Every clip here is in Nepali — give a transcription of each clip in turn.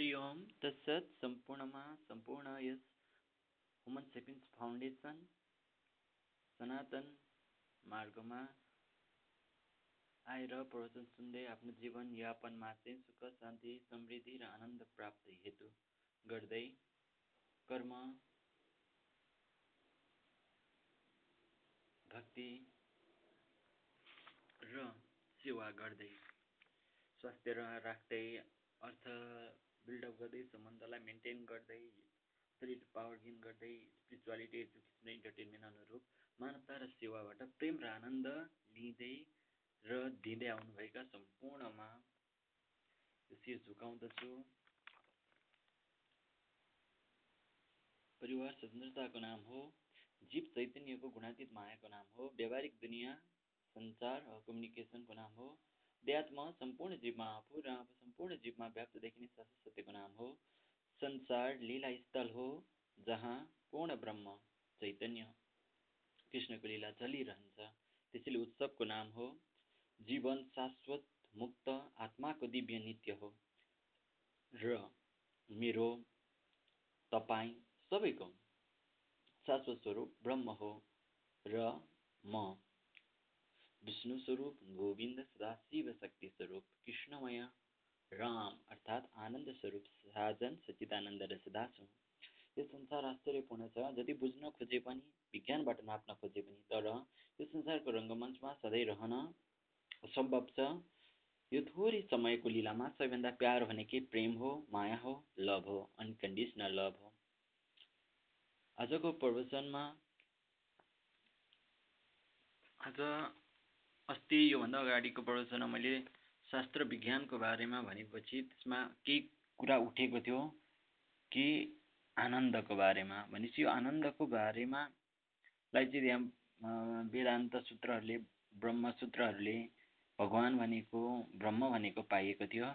हरि ओम तत्सत सम्पूर्णमा सम्पूर्ण यस हुमन सेपिन्स फाउन्डेसन सनातन मार्गमा आएर प्रवचन सुन्दै आफ्नो जीवन यापनमा चाहिँ सुख शान्ति समृद्धि र आनन्द प्राप्ति हेतु गर्दै कर्म भक्ति र सेवा गर्दै स्वास्थ्य राख्दै अर्थ बिल्डअप गर्दै सम्बन्धलाई मेन्टेन गर्दै शरीर पावर गेन गर्दै स्पिरिचुअलिटी एजुकेसन इन्टरटेनमेन्ट अनुरूप मानवता र सेवाबाट प्रेम र आनन्द लिँदै र दिँदै आउनुभएका सम्पूर्णमा शिर झुकाउँदछु। परिवार स्वतन्त्रताको नाम हो जीव चैतन्यको गुणातीत मायाको नाम हो व्यावहारिक दुनियाँ सञ्चार कम्युनिकेसनको नाम हो। देहात्म सम्पूर्ण जीवमा आफू र आफू सम्पूर्ण जीवमा व्याप्त देखिने सत्यको नाम हो। संसार लीला स्थल हो जहाँ पूर्ण ब्रह्म चैतन्य कृष्णको लीला चलिरहन्छ। त्यसैले उत्सवको नाम हो जीवन शाश्वत मुक्त आत्माको दिव्य नित्य हो। र मेरो तपाईँ सबैको शाश्वत स्वरूप ब्रह्म हो र म विष्णु स्वरूप गोविंद सदाशिव शक्ति स्वरूप कृष्णमय राम अर्थात् आनन्द स्वरूप साजन सच्चिदानन्द र यो संसार आश्चर्यपूर्ण छ। जति बुझ्न खोजे पनि विज्ञानबाट नाप्न खोजे पनि तर यो संसारको रङ्गमञ्चमा सधैँ रहन असम्भव छ। यो थोरै समयको लीलामा सबैभन्दा प्यारो भनेकै प्रेम हो माया हो लभ हो अनकन्डिसनल लभ हो। आजको प्रवचनमा आज अस्ति योभन्दा अगाडिको प्रवचनमा मैले शास्त्र विज्ञानको बारेमा भनेपछि त्यसमा केही कुरा उठेको थियो कि आनन्दको बारेमा। भनेपछि यो आनन्दको बारेमा लाई चाहिँ यहाँ वेदान्त सूत्रहरूले ब्रह्मसूत्रहरूले भगवान् भनेको ब्रह्म भनेको पाइएको थियो।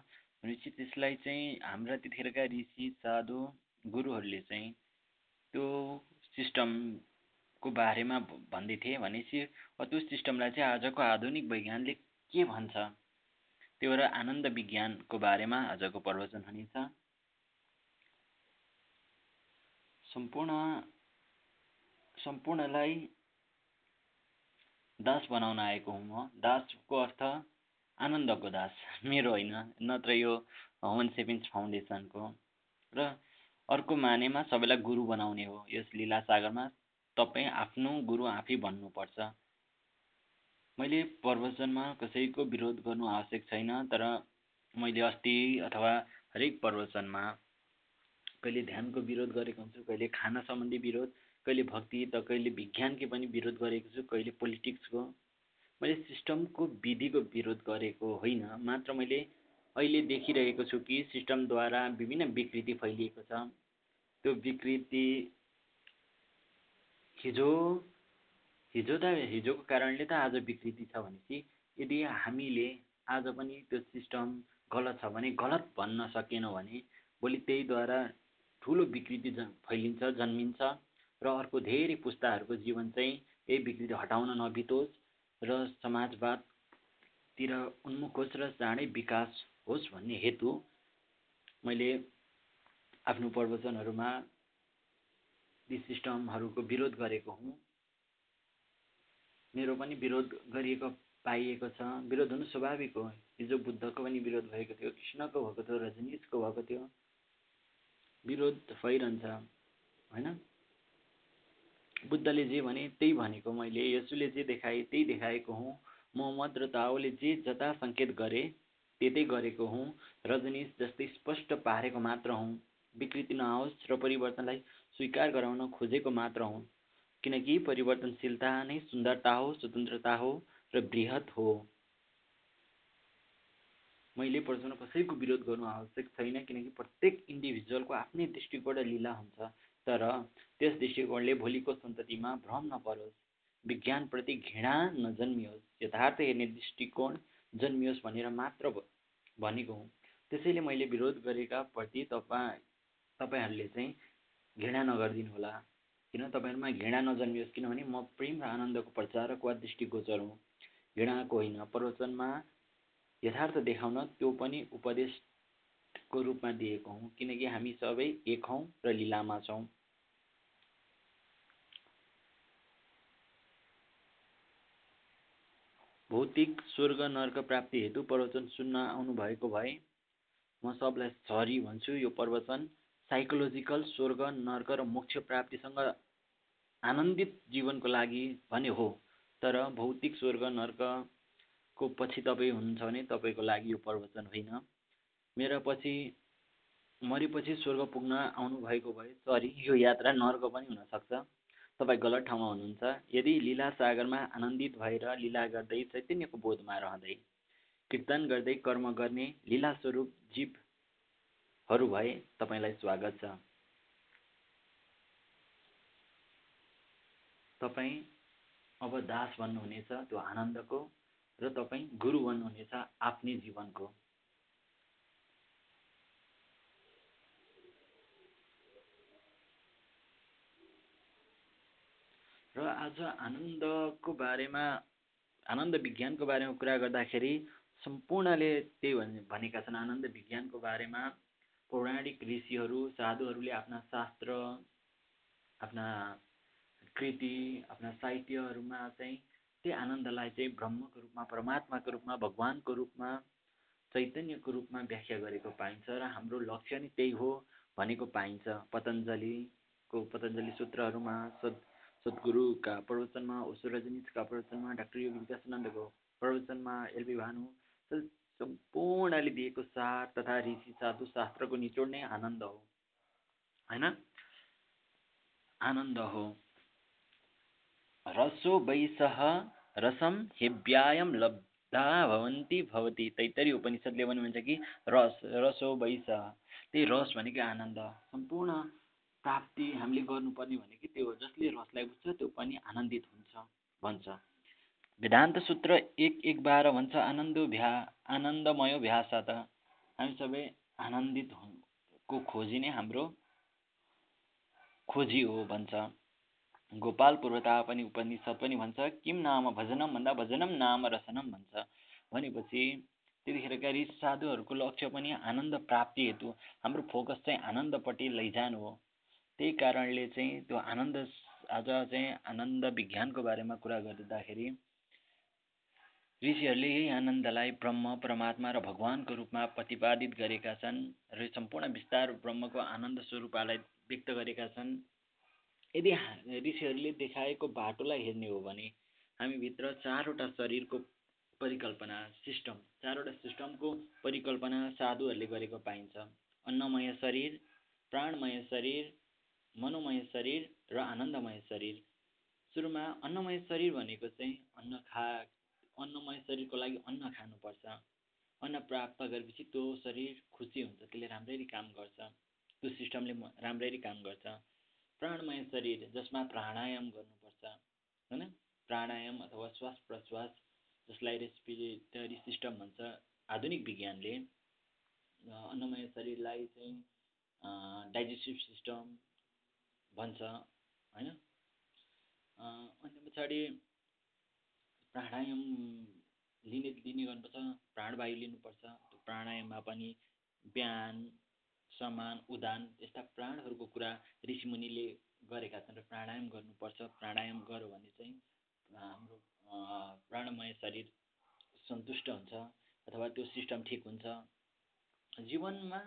भनेपछि त्यसलाई चाहिँ हाम्रा त्यतिखेरका ऋषि साधु गुरुहरूले चाहिँ त्यो सिस्टम को बारेमा भन्दै थिएँ भनेपछि त्यो सिस्टमलाई चाहिँ आजको आधुनिक वैज्ञानले के भन्छ? त्यो भएर आनन्द विज्ञानको बारेमा आजको प्रवचन हुनेछ सम्पूर्ण सम्पूर्णलाई दास बनाउन आएको हुँ म। दासको अर्थ आनन्दको दास। मेरो होइन नत्र यो ह्युमन सेभिङ्स फाउन्डेसनको र अर्को मानेमा सबैलाई गुरु बनाउने हो। यस लीला सागरमा तपाईँ आफ्नो गुरु आफै बन्नुपर्छ मैले प्रवचनमा कसैको विरोध गर्नु आवश्यक छैन तर मैले अस्ति अथवा हरेक प्रवचनमा कहिले ध्यानको विरोध गरेको हुन्छु कहिले खाना सम्बन्धी विरोध कहिले भक्ति त कहिले विज्ञानकै पनि विरोध गरेको छु कहिले पोलिटिक्सको। मैले सिस्टमको विधिको विरोध गरेको होइन मात्र मैले अहिले देखिरहेको छु कि सिस्टमद्वारा विभिन्न विकृति फैलिएको छ। त्यो विकृति हिजो हिजो त हिजोको कारणले त आज विकृति छ भनेपछि यदि हामीले आज पनि त्यो सिस्टम गलत छ भने गलत भन्न सकेनौँ भने भोलि त्यहीद्वारा ठुलो विकृति फैलिन्छ जन्मिन्छ र अर्को धेरै पुस्ताहरूको जीवन चाहिँ यही विकृति हटाउन नबितोस् र समाजवादतिर उन्मुख होस् र चाँडै विकास होस् भन्ने हेतु मैले आफ्नो प्रवचनहरूमा ती सिस्टमहरूको विरोध गरेको हुँ। मेरो पनि विरोध गरिएको पाइएको छ। विरोध हुनु स्वाभाविक हो। हिजो बुद्धको पनि विरोध भएको थियो कृष्णको भएको थियो रजनीशको भएको थियो। विरोध भइरहन्छ होइन? बुद्धले जे भने त्यही भनेको मैले यसुले जे देखाए त्यही देखाएको हुँ। मोहम्मद र ताओले जे जता सङ्केत गरे त्यतै गरेको हुँ। रजनीश जस्तै स्पष्ट पारेको मात्र हुँ। विकृति नआओस् र परिवर्तनलाई स्वीकार गराउन खोजेको मात्र हुँ किनकि परिवर्तनशीलता नै सुन्दरता हो स्वतन्त्रता हो र बृहत हो। मैले प्रश्न कसैको विरोध गर्नु आवश्यक छैन किनकि प्रत्येक इन्डिभिजुअलको आफ्नै दृष्टिकोण लीला हुन्छ तर त्यस दृष्टिकोणले भोलिको सन्ततिमा भ्रम नपरोस् विज्ञानप्रति घृणा नजन्मियोस् यथार्थ हेर्ने दृष्टिकोण जन्मियोस् भनेर मात्र भनेको हुँ। त्यसैले मैले विरोध गरेका प्रति तपाईँ तपाईँहरूले चाहिँ घृणा नगरिदिनु होला। किन तपाईँहरूमा घृणा नजन्मियोस् किनभने म प्रेम र आनन्दको प्रचारक वा दृष्टिगोचर हुँ। घृणाको होइन प्रवचनमा यथार्थ देखाउन त्यो पनि उपदेश को रूपमा दिएको हौँ किनकि हामी सबै एक हौँ र लिलामा छौँ। भौतिक स्वर्ग नर्क प्राप्ति हेतु प्रवचन सुन्न आउनुभएको भए म सबलाई सरी भन्छु यो प्रवचन साइकोलोजिकल स्वर्ग नर्क र मोक्ष प्राप्तिसँग आनन्दित जीवनको लागि भने हो। तर भौतिक स्वर्ग नर्कको पछि तपाईँ हुनुहुन्छ भने तपाईँको लागि यो प्रवचन होइन। मेरो पछि मरेपछि स्वर्ग पुग्न आउनुभएको भए सरी यो यात्रा नर्क पनि हुनसक्छ। तपाईँ गलत ठाउँमा हुनुहुन्छ। यदि लीला सागरमा आनन्दित भएर लीला गर्दै चैतन्यको बोधमा रहँदै कीर्तन गर्दै कर्म गर्ने लीला स्वरूप जीवहरू भए तपाईँलाई स्वागत छ। तपाईँ अब दास भन्नुहुनेछ त्यो आनन्दको र तपाईँ गुरु भन्नुहुनेछ आफ्नै जीवनको। र आज आनन्दको बारेमा आनन्द विज्ञानको बारेमा कुरा गर्दाखेरि सम्पूर्णले त्यही भने भनेका छन्। आनन्द विज्ञानको बारेमा पौराणिक ऋषिहरू साधुहरूले आफ्ना शास्त्र आफ्ना कृति आफ्ना साहित्यहरूमा चाहिँ त्यही आनन्दलाई चाहिँ ब्रह्मको रूपमा परमात्माको रूपमा भगवान्को रूपमा चैतन्यको रूपमा व्याख्या गरेको पाइन्छ र हाम्रो लक्ष्य नै त्यही हो भनेको पाइन्छ। पतञ्जलीको पतञ्जली सूत्रहरूमा सद् सद्गुरुका प्रवचनमा रजनीशका प्रवचनमा डाक्टर योगी विकासानन्दको प्रवचनमा एलबी भानु सम्पूर्णले दिएको सार तथा ऋषि साधु शास्त्रको निचोड नै आनन्द हो। होइन? आनन्द हो। रसो वैसह रसम हेव्यायम लब्धा भवन्ती भवती। तैतरी उपनिषदले पनि भन्छ कि रस रसो वैसह त्यही रस भनेको आनन्द। सम्पूर्ण प्राप्ति हामीले गर्नुपर्ने भनेको त्यो हो। जसले रसलाई बुझ्छ त्यो पनि आनन्दित हुन्छ भन्छ। वेदान्त सूत्र एक एक बाह्र भन्छ आनन्द भ्या आनन्दमय भ्यास त। हामी सबै आनन्दित को खोजी नै हाम्रो खोजी हो भन्छ। गोपाल पूर्वता पनि उपनिषद पनि भन्छ किम नाम भजनम भन्दा भजनम नाम रसनम भन्छ। भनेपछि त्यतिखेरका ऋषि साधुहरूको लक्ष्य पनि आनन्द प्राप्ति हेतु हाम्रो फोकस चाहिँ आनन्दपट्टि लैजानु हो। त्यही कारणले चाहिँ त्यो आनन्द आज चाहिँ आनन्द विज्ञानको बारेमा कुरा गर्दाखेरि ऋषिहरूले यही आनन्दलाई ब्रह्म परमात्मा र भगवान्को रूपमा प्रतिपादित गरेका छन् र सम्पूर्ण विस्तार ब्रह्मको आनन्द स्वरूपलाई व्यक्त गरेका छन्। यदि ऋषिहरूले देखाएको बाटोलाई हेर्ने हो भने हामीभित्र चारवटा शरीरको परिकल्पना सिस्टम चारवटा सिस्टमको परिकल्पना साधुहरूले गरेको पाइन्छ। अन्नमय शरीर प्राणमय शरीर मनोमय शरीर र आनन्दमय शरीर। सुरुमा अन्नमय शरीर भनेको चाहिँ अन्न खा अन्नमय शरीरको लागि अन्न खानुपर्छ। अन्न प्राप्त गरेपछि त्यो शरीर खुसी हुन्छ त्यसले राम्ररी काम गर्छ। त्यो सिस्टमले राम्ररी काम गर्छ। प्राणमय शरीर जसमा प्राणायाम गर्नुपर्छ होइन? प्राणायाम अथवा श्वास प्रश्वास जसलाई रेस्पिरेटरी सिस्टम भन्छ आधुनिक विज्ञानले अन्नमय शरीरलाई चाहिँ डाइजेस्टिभ सिस्टम भन्छ होइन? अनि पछाडि प्राणायाम लिने लिने गर्नुपर्छ प्राणवायु लिनुपर्छ त्यो प्राणायाममा पनि बिहान समान उदान यस्ता प्राणहरूको कुरा ऋषिमुनिले गरेका छन् र प्राणायाम गर्नुपर्छ। प्राणायाम गऱ्यो भने चाहिँ हाम्रो प्राणमय शरीर सन्तुष्ट हुन्छ अथवा त्यो सिस्टम ठिक हुन्छ। जीवनमा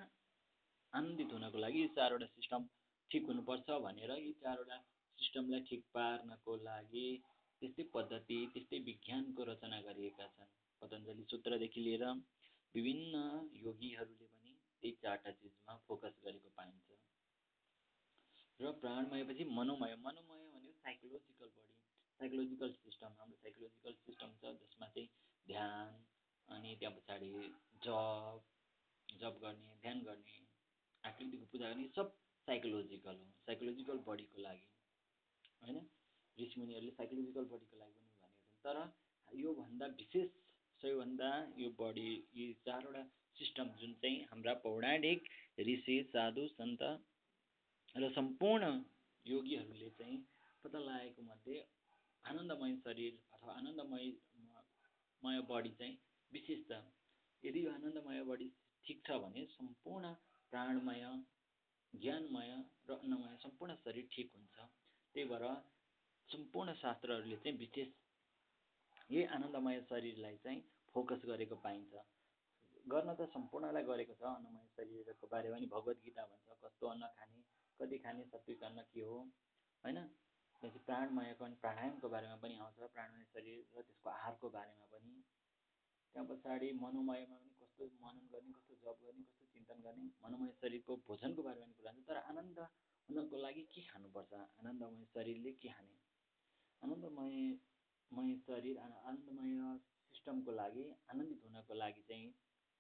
आनन्दित हुनको लागि चारवटा सिस्टम ठिक हुनुपर्छ भनेर यी चारवटा सिस्टमलाई ठिक पार्नको लागि त्यस्तै पद्धति त्यस्तै विज्ञानको रचना गरिएका छन्। पतञ्जली सूत्रदेखि लिएर विभिन्न योगीहरूले पनि त्यही चारवटा चिजमा फोकस गरेको पाइन्छ। र प्राणमय पछि मनोमय। मनोमय भनेको साइकोलोजिकल बडी साइकोलोजिकल सिस्टम हाम्रो साइकोलोजिकल सिस्टम छ जसमा चाहिँ ध्यान अनि त्यहाँ पछाडि जप जप गर्ने ध्यान गर्ने आकृतिको पूजा गर्ने सब साइकोलोजिकल हो। साइकोलोजिकल बडीको लागि। होइन? ऋषिमुनिहरूले साइकोलोजिकल बडीको लागि पनि भनेका छन्। तर योभन्दा विशेष सबैभन्दा यो बडी यी चारवटा सिस्टम जुन चाहिँ हाम्रा पौराणिक ऋषि साधु सन्त र सम्पूर्ण योगीहरूले चाहिँ पत्ता लगाएको मध्ये आनन्दमय शरीर अथवा आनन्दमय मय बडी चाहिँ विशेष छ। यदि यो आनन्दमय बडी ठिक छ भने सम्पूर्ण प्राणमय ज्ञानमय र अन्नमय सम्पूर्ण शरीर ठिक हुन्छ। त्यही भएर सम्पूर्ण शास्त्रहरूले चाहिँ विशेष यही आनन्दमय शरीरलाई चाहिँ फोकस गरेको पाइन्छ। गर्न त सम्पूर्णलाई गरेको छ अन्नमय शरीरको बारेमा नि भगवद् गीता भन्छ कस्तो अन्न खाने कति खाने सात्विक अन्न के हो होइन? त्यसपछि प्राणमयको प्राणायामको बारेमा पनि आउँछ प्राणमय शरीर र त्यसको आहारको बारेमा पनि। त्यहाँ पछाडि मनोमयमा पनि कस्तो मनन गर्ने कस्तो जप गर्ने कस्तो चिन्तन गर्ने मनोमय शरीरको भोजनको बारेमा पनि कुरा हुन्छ तर आनन्द हुनको लागि के खानुपर्छ? आनन्दमय शरीरले के खाने? आनन्दमय मय शरीर आनन्दमय सिस्टमको लागि आनन्दित हुनको लागि चाहिँ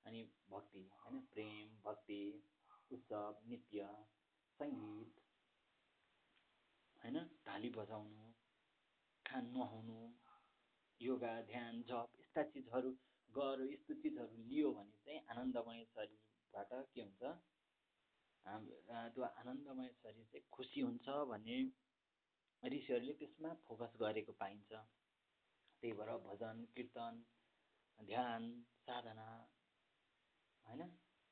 अनि भक्ति होइन? प्रेम भक्ति उत्सव नृत्य सङ्गीत होइन? ताली बजाउनु खान नुहाउनु योगा ध्यान जप यस्ता चिजहरू गर यस्तो चिजहरू लियो भने चाहिँ आनन्दमय शरीरबाट के हुन्छ? त्यो आनन्दमय शरीर चाहिँ खुसी हुन्छ भन्ने ऋषिहरूले त्यसमा फोकस गरेको पाइन्छ। त्यही भएर भजन कीर्तन ध्यान साधना होइन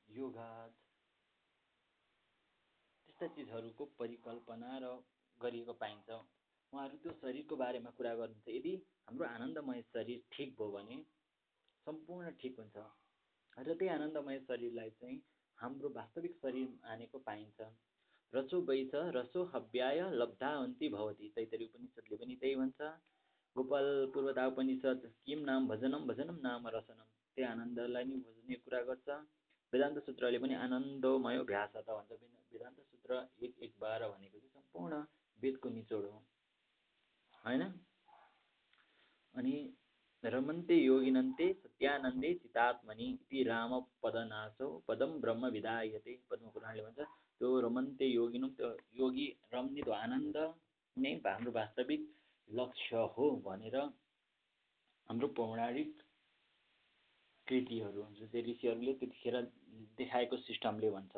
योगा त्यस्ता चिजहरूको परिकल्पना र गरिएको पाइन्छ। उहाँहरू त्यो शरीरको बारेमा कुरा गर्नुहुन्छ। यदि हाम्रो आनन्दमय शरीर ठिक भयो भने सम्पूर्ण ठिक हुन्छ। र त्यही आनन्दमय शरीरलाई चाहिँ हाम्रो वास्तविक शरीर मानेको पाइन्छ। रसो वैछ रसो हव्याय लब्धावन्ती भवती। तैतरी उपनिषद्ले पनि त्यही भन्छ। गोपाल पूर्वता उपनिषद किम नाम भजनम भजनम नाम रसनम त्यही आनन्दलाई नै बुझ्ने कुरा गर्छ। वेदान्त सूत्रले पनि आनन्दमय भ्यास त भन्छ। वेदान्त सूत्र एक एक बाह्र भनेको चाहिँ सम्पूर्ण वेदको निचोड हो। होइन? अनि रमन्ते योगिनन्ते सत्यानन्दे चितात्मनि इति राम पदनाशो पदम ब्रह्म विधायते। पद्म पुराणले भन्छ त्यो रमन्ते योगिनम त्यो योगी रम्ने त्यो आनन्द नै हाम्रो वास्तविक लक्ष्य हो भनेर हाम्रो पौराणिक कृतिहरू जुन चाहिँ ऋषिहरूले त्यतिखेर देखाएको सिस्टमले भन्छ।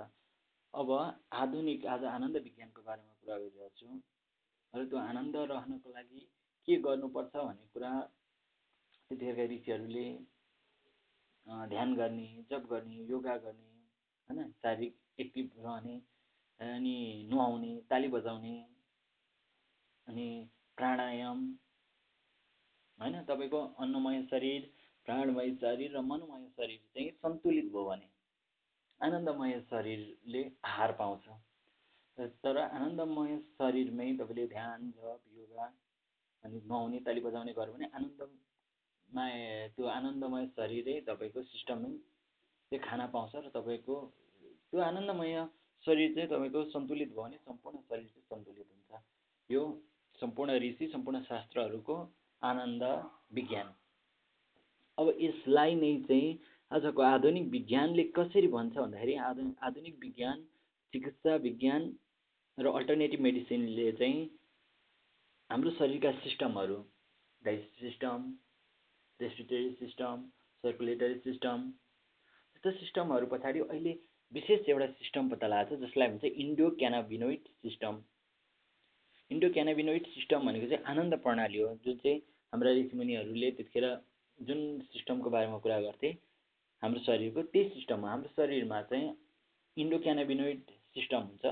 अब आधुनिक आज आनन्द विज्ञानको बारेमा कुरा गरिरहेको छु र त्यो आनन्द रहनको लागि के गर्नुपर्छ भन्ने कुरा त्यतिखेरका ऋषिहरूले ध्यान गर्ने जप गर्ने योगा गर्ने होइन शारीरिक एक्टिभ रहने अनि नुहाउने ताली बजाउने अनि प्राणायाम होइन? तपाईँको अन्नमय शरीर प्राणमय शरीर र मनोमय शरीर चाहिँ सन्तुलित भयो भने आनन्दमय शरीरले आहार पाउँछ। तर आनन्दमय शरीरमै तपाईँले ध्यान जप योगा अनि नुहाउने ताली बजाउने गर्यो भने आनन्दमय त्यो आनन्दमय शरीरै तपाईँको सिस्टममै खाना पाउँछ र तपाईँको त्यो आनन्दमय शरीर चाहिँ तपाईँको सन्तुलित भयो भने सम्पूर्ण शरीर चाहिँ सन्तुलित हुन्छ। यो सम्पूर्ण ऋषि सम्पूर्ण शास्त्रहरूको आनन्द विज्ञान। अब यसलाई नै चाहिँ आजको आधुनिक विज्ञानले कसरी भन्छ भन्दाखेरि आधुनिक आधुनिक विज्ञान चिकित्सा विज्ञान र अल्टरनेटिभ मेडिसिनले चाहिँ हाम्रो शरीरका सिस्टमहरू digestive system respiratory system circulatory system यस्तो सिस्टमहरू पछाडि अहिले विशेष एउटा सिस्टम पत्ता लगाएको छ जसलाई भन्छ endocannabinoid system. Endocannabinoid system भनेको चाहिँ आनन्द प्रणाली हो जुन चाहिँ हाम्रा ऋषिमुनिहरूले त्यतिखेर जुन सिस्टमको बारेमा कुरा गर्थेँ हाम्रो शरीरको त्यही सिस्टम हाम्रो शरीरमा चाहिँ इन्डोक्यानाबिनोइड सिस्टम हुन्छ।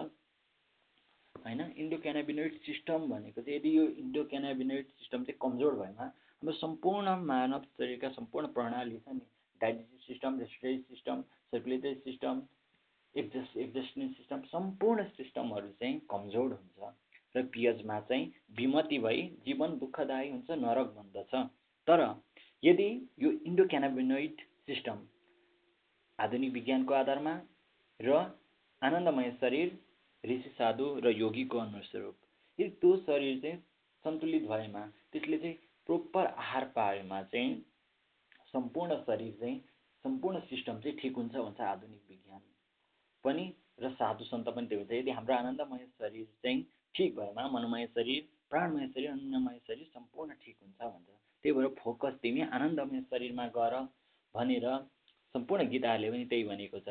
होइन? इन्डोक्यानाबिनोइड सिस्टम भनेको चाहिँ यदि यो इन्डोक्यानाबिनोइड सिस्टम चाहिँ कमजोर भएमा हाम्रो सम्पूर्ण मानव शरीरका सम्पूर्ण प्रणाली छ नि। Digestive system respiratory system circulatory system exhaust exhausting system सम्पूर्ण सिस्टमहरू चाहिँ कमजोर हुन्छ र पिएचमा चाहिँ विमति भई जीवन दुःखदायी हुन्छ नरक बन्दछ। तर यदि यो इन्डोक्यानाबिनोइड सिस्टम आधुनिक विज्ञानको आधारमा र आनन्दमय शरीर ऋषि साधु र योगीको अनुस्वरूप यदि त्यो शरीर चाहिँ सन्तुलित भएमा त्यसले चाहिँ प्रोपर आहार पाएमा चाहिँ सम्पूर्ण शरीर चाहिँ सम्पूर्ण सिस्टम चाहिँ ठिक हुन्छ भन्छ आधुनिक पनि र साधु सन्त पनि त्यो हुन्छ यदि हाम्रो आनन्दमय शरीर चाहिँ ठिक भएमा मनोमय शरीर प्राणमय शरीर अन्नमय शरीर सम्पूर्ण ठिक हुन्छ भन्छ त्यही भएर फोकस तिमी आनन्दमय शरीरमा गर भनेर सम्पूर्ण गीताहरूले पनि त्यही भनेको छ।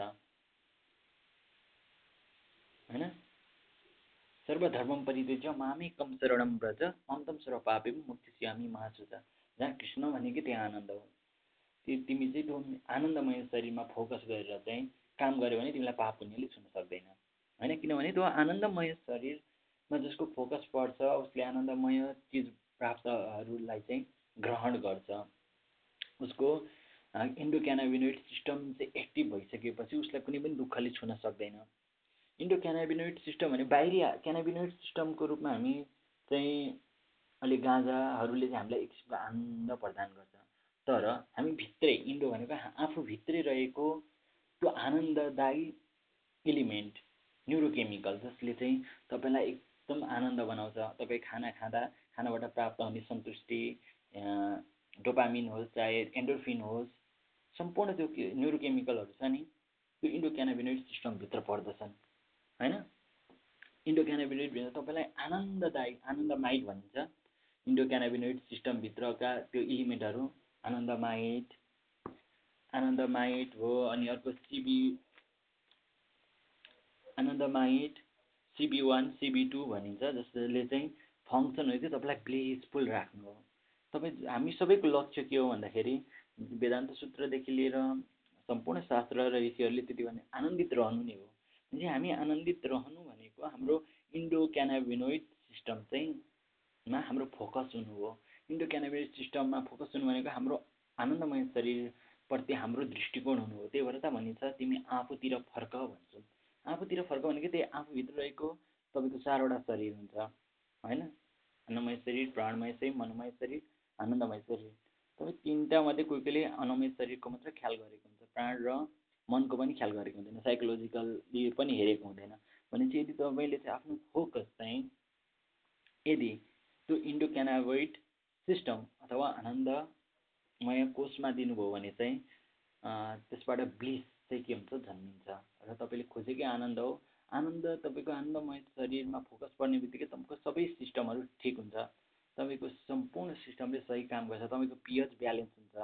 होइन? सर्वधर्म परित्यज्य मामेकम शरणम ब्रज अन्तम सर्व पापे मुक्ति महासुच जहाँ कृष्ण भनेको त्यहाँ आनन्द हो। तिमी चाहिँ त्यो आनन्दमय शरीरमा फोकस गरेर चाहिँ काम गर्यो भने तिमीलाई पाप पुण्यले छुन सक्दैन। होइन? किनभने त्यो आनन्दमय शरीरमा जसको फोकस पर्छ उसले आनन्दमय चिज प्राप्तहरूलाई चाहिँ ग्रहण गर्छ। उसको इन्डोक्यानाबिनोइड सिस्टम चाहिँ एक्टिभ भइसकेपछि उसलाई कुनै पनि दुःखले छुन सक्दैन। इन्डो क्यानाबिनोइड सिस्टम भने बाहिरी क्यानाबिनोइड सिस्टमको रूपमा हामी चाहिँ अहिले गाँजाहरूले चाहिँ हामीलाई एक किसिमको आनन्द प्रदान गर्छ। तर हामी भित्रै इन्डो भनेको आफूभित्रै रहेको त्यो आनन्ददायी इलिमेन्ट न्युरोकेमिकल जसले चाहिँ तपाईँलाई एकदम आनन्द बनाउँछ। तपाईँ खाना खाँदा खानाबाट प्राप्त हुने सन्तुष्टि डोपामिन होस् चाहे एन्डोर्फिन होस् सम्पूर्ण त्यो न्युरोकेमिकलहरू छ नि त्यो इन्डोक्यानाबिनोइड सिस्टमभित्र पर्दछन्। होइन? इन्डोक्यानाबिनोइड भनेर तपाईँलाई आनन्ददायी आनन्दमाइट भनिन्छ। इन्डोक्यानाबिनोइड सिस्टमभित्रका त्यो इलिमेन्टहरू आनन्दमाइट। आनन्दमाइट हो अनि अर्को सिबी आनन्दमाइट सिबी वान सिबी टू भनिन्छ जसले चाहिँ फङ्सन हो चाहिँ तपाईँलाई ब्लिसफुल राख्नु हो। तपाईँ हामी सबैको लक्ष्य के हो भन्दाखेरि वेदान्त सूत्रदेखि लिएर सम्पूर्ण शास्त्र र ऋषिहरूले त्यति भने आनन्दित रहनु नै हो। भने हामी आनन्दित रहनु भनेको हाम्रो इन्डो क्यानाबिनोइड सिस्टम चाहिँ मा हाम्रो फोकस हुनु हो। इन्डो क्यानाबिनोइड सिस्टममा फोकस हुनु भनेको हाम्रो आनन्दमय शरीरप्रति हाम्रो दृष्टिकोण हुनु हो। त्यही भएर त भनिन्छ तिमी आफूतिर फर्क भन्छौ। आफूतिर फर्क भनेको त्यही आफूभित्र रहेको तपाईँको चारवटा शरीर हुन्छ होइन? अन्नमय शरीर प्राणमय शरीर मनोमय शरीर आनन्दमय शरीर। तपाईँ तिनवटा मध्ये कोही कोहीले अनमय शरीरको मात्रै ख्याल गरेको हुन्छ। प्राण र मनको पनि ख्याल गरेको हुँदैन साइकोलोजिकल्ली पनि हेरेको हुँदैन। भने चाहिँ यदि तपाईँले चाहिँ आफ्नो फोकस चाहिँ यदि त्यो इन्डोक्यानाभोइड सिस्टम अथवा आनन्दमय कोषमा दिनुभयो भने चाहिँ त्यसबाट ब्लिस चाहिँ के हुन्छ जन्मिन्छ र तपाईँले खोजेकै आनन्द हो। आनन्द तपाईँको आनन्दमय शरीरमा फोकस पर्ने बित्तिकै तपाईँको सबै सिस्टमहरू ठिक हुन्छ। तपाईँको सम्पूर्ण सिस्टमले सही काम गर्छ। तपाईँको पिएच ब्यालेन्स हुन्छ।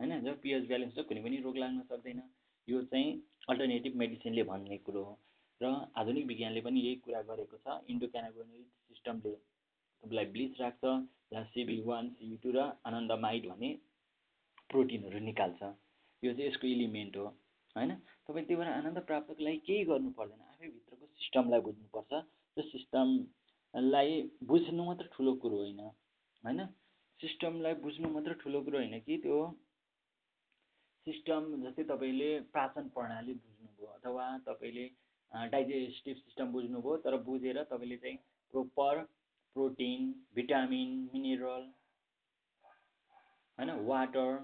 होइन? जब पिएच ब्यालेन्स छ कुनै पनि रोग लाग्न सक्दैन। यो चाहिँ अल्टरनेटिभ मेडिसिनले भन्ने कुरो हो। र आधुनिक विज्ञानले पनि यही कुरा गरेको छ। इन्डोक्यानाबोनिक सिस्टमले तपाईँलाई ब्लिच राख्छ जहाँ सिबी वान सिबी टू र आनन्दमाइड भन्ने प्रोटिनहरू निकाल्छ। यो चाहिँ यसको इलिमेन्ट हो होइन? तपाईँ त्यही भएर आनन्द प्राप्तको लागि केही गर्नु पर्दैन। आफै भित्रको सिस्टमलाई बुझ्नुपर्छ। त्यो सिस्टम लाई बुझ्नु मात्र ठुलो कुरो होइन होइन? सिस्टमलाई बुझ्नु मात्र ठुलो कुरो होइन कि त्यो? सिस्टम जस्तै तपाईँले पाचन प्रणाली बुझ्नुभयो अथवा तपाईँले डाइजेस्टिभ सिस्टम बुझ्नुभयो तर बुझेर तपाईँले चाहिँ प्रोपर प्रोटिन भिटामिन मिनरल होइन वाटर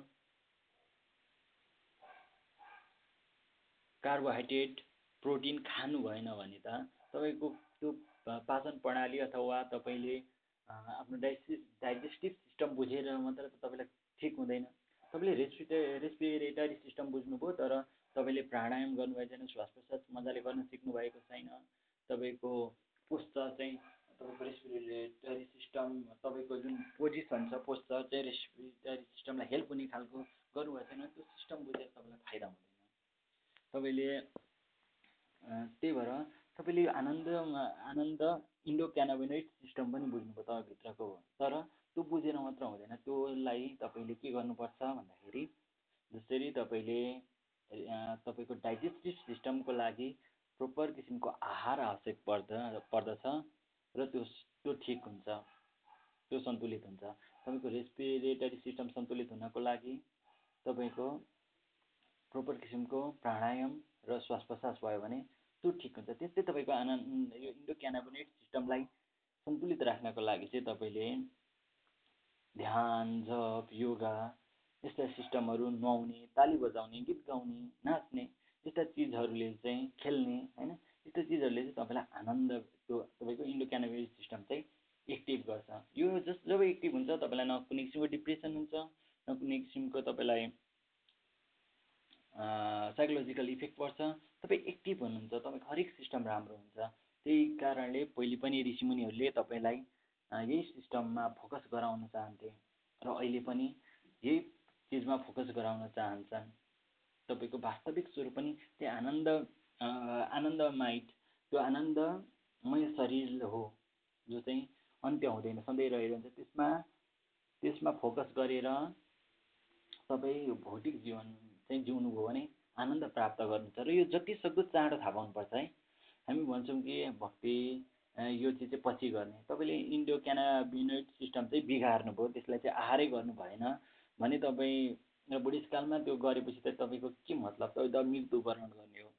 कार्बोहाइड्रेट प्रोटिन खानु भएन भने त तपाईँको त्यो पाचन प्रणाली अथवा तपाईँले आफ्नो डाइजेस्टिभ डाइजेस्टिभ सिस्टम बुझेर मात्र तपाईँलाई ठिक हुँदैन। तपाईँले रेस्पिटे रेस्पिरेटरी सिस्टम बुझ्नुभयो तर तपाईँले प्राणायाम गर्नुभएको छैन श्वास प्रश्वास मजाले गर्न सिक्नु भएको छैन। तपाईँको पोस्चर चाहिँ तपाईँको रेस्पिरेटरी सिस्टम तपाईँको जुन पोजिसन छ पोस्चर चाहिँ रेस्पिरेटरी सिस्टमलाई हेल्प हुने खालको गर्नुभएको छैन त्यो सिस्टम बुझेर तपाईँलाई फाइदा हुँदैन। तपाईँले त्यही भएर तपाईँले आनन्दमा आनन्द इन्डो क्यानाबिनोइड सिस्टम पनि बुझ्नुभयो तपाईँभित्रको। तर त्यो बुझेर मात्र हुँदैन त्योलाई तपाईँले के गर्नुपर्छ भन्दाखेरि जसरी तपाईँले तपाईँको डाइजेस्टिभ सिस्टमको लागि प्रोपर किसिमको आहार आवश्यक पर्दा पर्दछ। र त्यो त्यो ठिक हुन्छ त्यो सन्तुलित हुन्छ। तपाईँको रेस्पिरेटरी सिस्टम सन्तुलित हुनको लागि तपाईँको प्रोपर किसिमको प्राणायाम र श्वास प्रश्वास भयो भने त्यो ठिक हुन्छ। त्यस्तै तपाईँको आनन्द यो इन्डो क्यानाबोनेट सिस्टमलाई सन्तुलित राख्नको लागि चाहिँ तपाईँले ध्यान जप योगा यस्ता सिस्टमहरू नुहाउने ताली बजाउने गीत गाउने नाच्ने यस्ता चिजहरूले चाहिँ खेल्ने होइन? यस्तो चिजहरूले चाहिँ तपाईँलाई आनन्द त्यो तपाईँको इन्डो सिस्टम चाहिँ एक्टिभ गर्छ। यो जस जब एक्टिभ हुन्छ तपाईँलाई न कुनै किसिमको डिप्रेसन हुन्छ न कुनै किसिमको तपाईँलाई साइकोलोजिकल इफेक्ट पर्छ। तपाईँ एक्टिभ हुनुहुन्छ तपाईँको हरेक सिस्टम राम्रो हुन्छ। त्यही कारणले पहिले पनि ऋषिमुनिहरूले तपाईँलाई यही सिस्टममा फोकस गराउन चाहन्थे र अहिले पनि यही चिजमा फोकस गराउन चाहन्छन्। तपाईँको वास्तविक स्वरूप पनि त्यही आनन्द आनन्दमाइट त्यो आनन्दमय शरीर हो जो चाहिँ अन्त्य हुँदैन सधैँ रहिरहन्छ त्यसमा त्यसमा फोकस गरेर तपाईँ भौतिक जीवन चाहिँ जिउनुभयो भने आनन्द प्राप्त गर्नुहुन्छ र यो जति सक्दो चाँडो थाहा पाउनुपर्छ है। हामी भन्छौँ कि भक्ति यो चिज चाहिँ पछि गर्ने। तपाईँले इन्डो क्यानाबिनोइड सिस्टम चाहिँ बिगार्नुभयो त्यसलाई चाहिँ आहारै गर्नु भएन भने तपाईँ बुढेसकालमा त्यो गरेपछि त तपाईँको के मतलब? तपाईँ त मृत्युवरण गर्ने हो।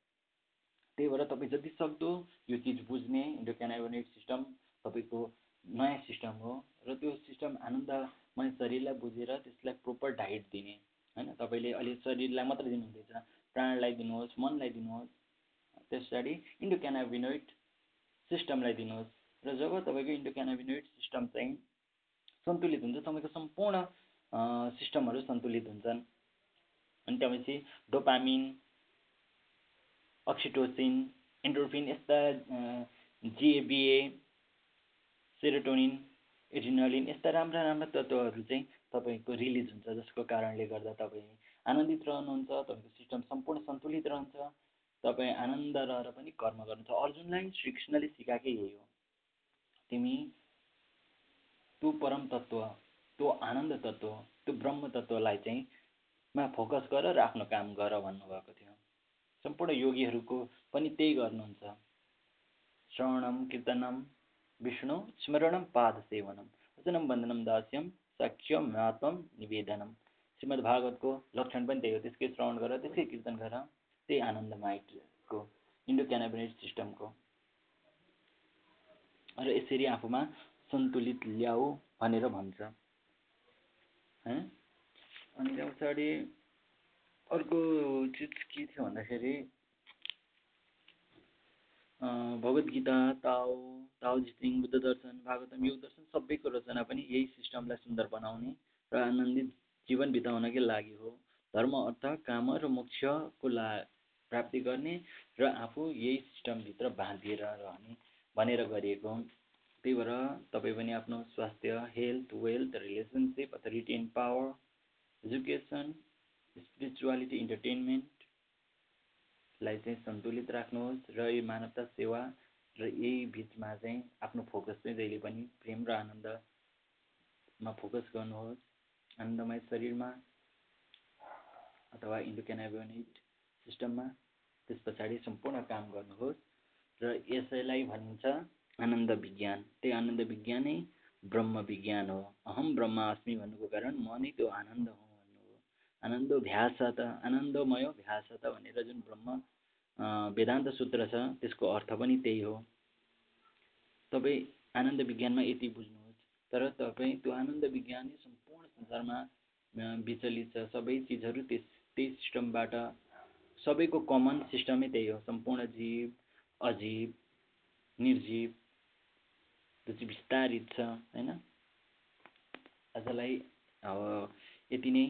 त्यही भएर तपाईँ जति सक्दो यो चिज बुझ्ने इन्डोक्यानाबोनाइड सिस्टम तपाईँको नयाँ सिस्टम हो र त्यो सिस्टम आनन्दमय शरीरलाई बुझेर त्यसलाई प्रोपर डाइट दिने होइन? तपाईँले अहिले शरीरलाई मात्रै दिनुहुँदैछ प्राणलाई दिनुहोस् मनलाई दिनुहोस् त्यस पछाडि इन्डोक्यानाबिनोइड सिस्टमलाई दिनुहोस्। र जब तपाईँको इन्डोक्यानाबिनोइड सिस्टम चाहिँ सन्तुलित हुन्छ तपाईँको सम्पूर्ण सिस्टमहरू सन्तुलित हुन्छन्। अनि त्यसपछि डोपामिन अक्सिटोसिन एन्डोर्फिन यस्ता जिएबिए सेरोटोनिन एड्रिनलिन यस्ता राम्रा राम्रा तत्त्वहरू चाहिँ तपाईँको रिलिज हुन्छ जसको कारणले गर्दा तपाईँ आनन्दित रहनुहुन्छ तपाईँको सिस्टम सम्पूर्ण सन्तुलित रहन्छ तपाईँ आनन्द रहेर पनि कर्म गर्नुहुन्छ। अर्जुनलाई श्रीकृष्णले सिकाएकै यही हो। तिमी त्यो परम तत्त्व त्यो आनन्द तत्त्व त्यो ब्रह्म तत्त्वलाई चाहिँ मा फोकस गर र आफ्नो काम गर भन्नुभएको थियो। सम्पूर्ण योगीहरूको पनि त्यही गर्नुहुन्छ। श्रवणम कीर्तनम विष्णु स्मरणम पाद सेवनम वचनम वन्दनम दास्यम साक्ष्यम महात्मम निवेदनम। श्रीमद् भागवतको लक्षण पनि त्यही हो। त्यसकै श्रवण गर त्यसकै कीर्तन गर। त्यही आनन्द माइटको इन्डो क्यानाबिनेट सिस्टमको। र यसरी आफूमा सन्तुलित ल्याऊ भनेर भन्छ। अनि त्यहाँ पछाडि अर्को चिज के थियो भन्दाखेरि भगवद् गीता ताओ ताओ जितिङ बुद्ध दर्शन भागवतम योग दर्शन सबैको रचना पनि यही सिस्टमलाई सुन्दर बनाउने र आनन्दित जीवन बिताउनकै लागि हो। धर्म अर्थ काम र मोक्षको ला प्राप्ति गर्ने र आफू यही सिस्टमभित्र बाँधिएर रहने भनेर गरिएको त्यही भएर तपाईँ पनि आफ्नो स्वास्थ्य health wealth relationship authority and power education spirituality इन्टरटेनमेन्टलाई चाहिँ सन्तुलित राख्नुहोस् र यो मानवता सेवा र यही बिचमा चाहिँ आफ्नो फोकस चाहिँ जहिले पनि प्रेम र आनन्दमा फोकस गर्नुहोस्। आनन्दमय शरीरमा अथवा इन्डोक्यानाबियोनिट सिस्टममा त्यस पछाडि सम्पूर्ण काम गर्नुहोस्। र यसैलाई भनिन्छ आनन्द विज्ञान। त्यही आनन्द विज्ञानै ब्रह्म विज्ञान हो। अहम ब्रह्म अस्मि भन्नुको कारण म नै त्यो आनन्द हुँ। आनन्दो भ्यासत आनन्दमय भ्यासत भनेर जुन ब्रह्म वेदान्त सूत्र छ त्यसको अर्थ पनि त्यही हो। तपाईँ आनन्द विज्ञानमा यति बुझ्नुहोस् तर तपाईँ त्यो आनन्द विज्ञान सम्पूर्ण संसारमा विचलित छ। सबै चिजहरू त्यस त्यही सिस्टमबाट सबैको कमन सिस्टमै त्यही हो। सम्पूर्ण जीव अजीव निर्जीव त्यो चाहिँ विस्तारित छ होइन? आजलाई अब यति नै।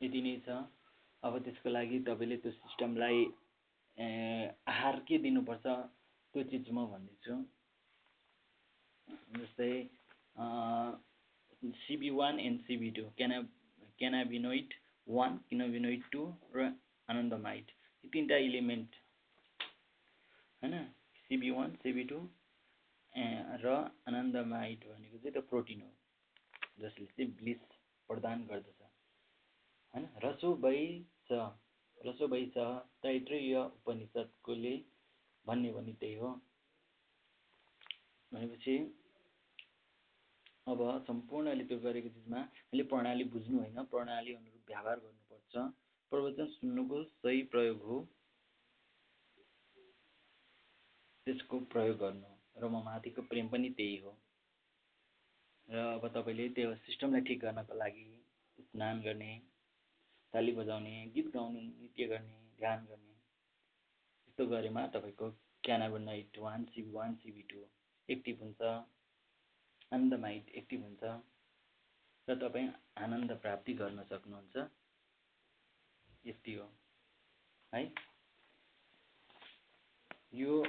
यति नै छ। अब त्यसको लागि तपाईँले त्यो सिस्टमलाई आहार के दिनुपर्छ त्यो चिज म भनिदिन्छु जस्तै CB one and CB two क्याना cannabinoid one cannabinoid two र आनन्दमाइट यो तिनवटा इलिमेन्ट होइन सिबी वान सिबी टू र आनन्दमाइट भनेको चाहिँ त्यो प्रोटिन हो जसले चाहिँ ब्लिस प्रदान गर्दछ। होइन? रसो भै छ। रसो भै छ तैत्रीय उपनिषद्कोले भन्ने भने त्यही हो। भनेपछि अब सम्पूर्णले त्यो गरेको चिजमा हामीले प्रणाली बुझ्नु होइन। प्रणाली अनुरूप व्यवहार गर्नुपर्छ। प्रवचन सुन्नुको सही प्रयोग हो। त्यसको प्रयोग गर्नु र म माथिको प्रेम पनि त्यही हो। र अब तपाईँले त्यो सिस्टमलाई ठिक गर्नको लागि स्नान गर्ने ताली बजाउने गीत गाउने नृत्य गर्ने ध्यान गर्ने। यस्तो गरेमा तपाईँको cannabinoid one CB one CB two active हुन्छ आनन्दमाइट एक्टिभ हुन्छ र तपाईँ आनन्द प्राप्ति गर्न सक्नुहुन्छ। यति हो। है? यो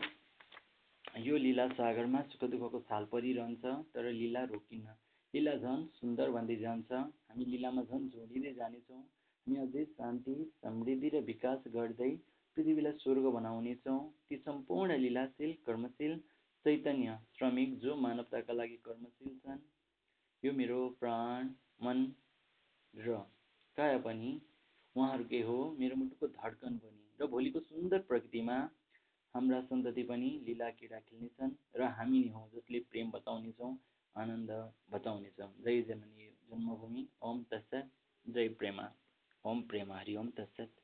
यो लीला सागरमा सुख दुःखको छाल परिरहन्छ तर लीला रोकिन्न। लीला झन् सुन्दर भन्दै जान्छ। हामी लीलामा झन् जोडिँदै जानेछौँ। हामी अझै शान्ति समृद्धि र विकास गर्दै पृथ्वीलाई स्वर्ग बनाउनेछौँ। ती सम्पूर्ण लीलाशील कर्मशील चैतन्य श्रमिक जो मानवताका लागि कर्मशील छन् यो मेरो प्राण मन र काया पनि उहाँहरूकै हो। मेरो मुटुको धड्कन पनि र भोलिको सुन्दर प्रकृतिमा हाम्रा सन्तति पनि लीला क्रीडा खेल्नेछन् र हामी नै हौँ जसले प्रेम बताउनेछौँ आनन्द बताउनेछौँ। जय जननी जन्मभूमि। ओम तत्सत जय प्रेमा। ओम प्रेम हरि ओम तत्सत।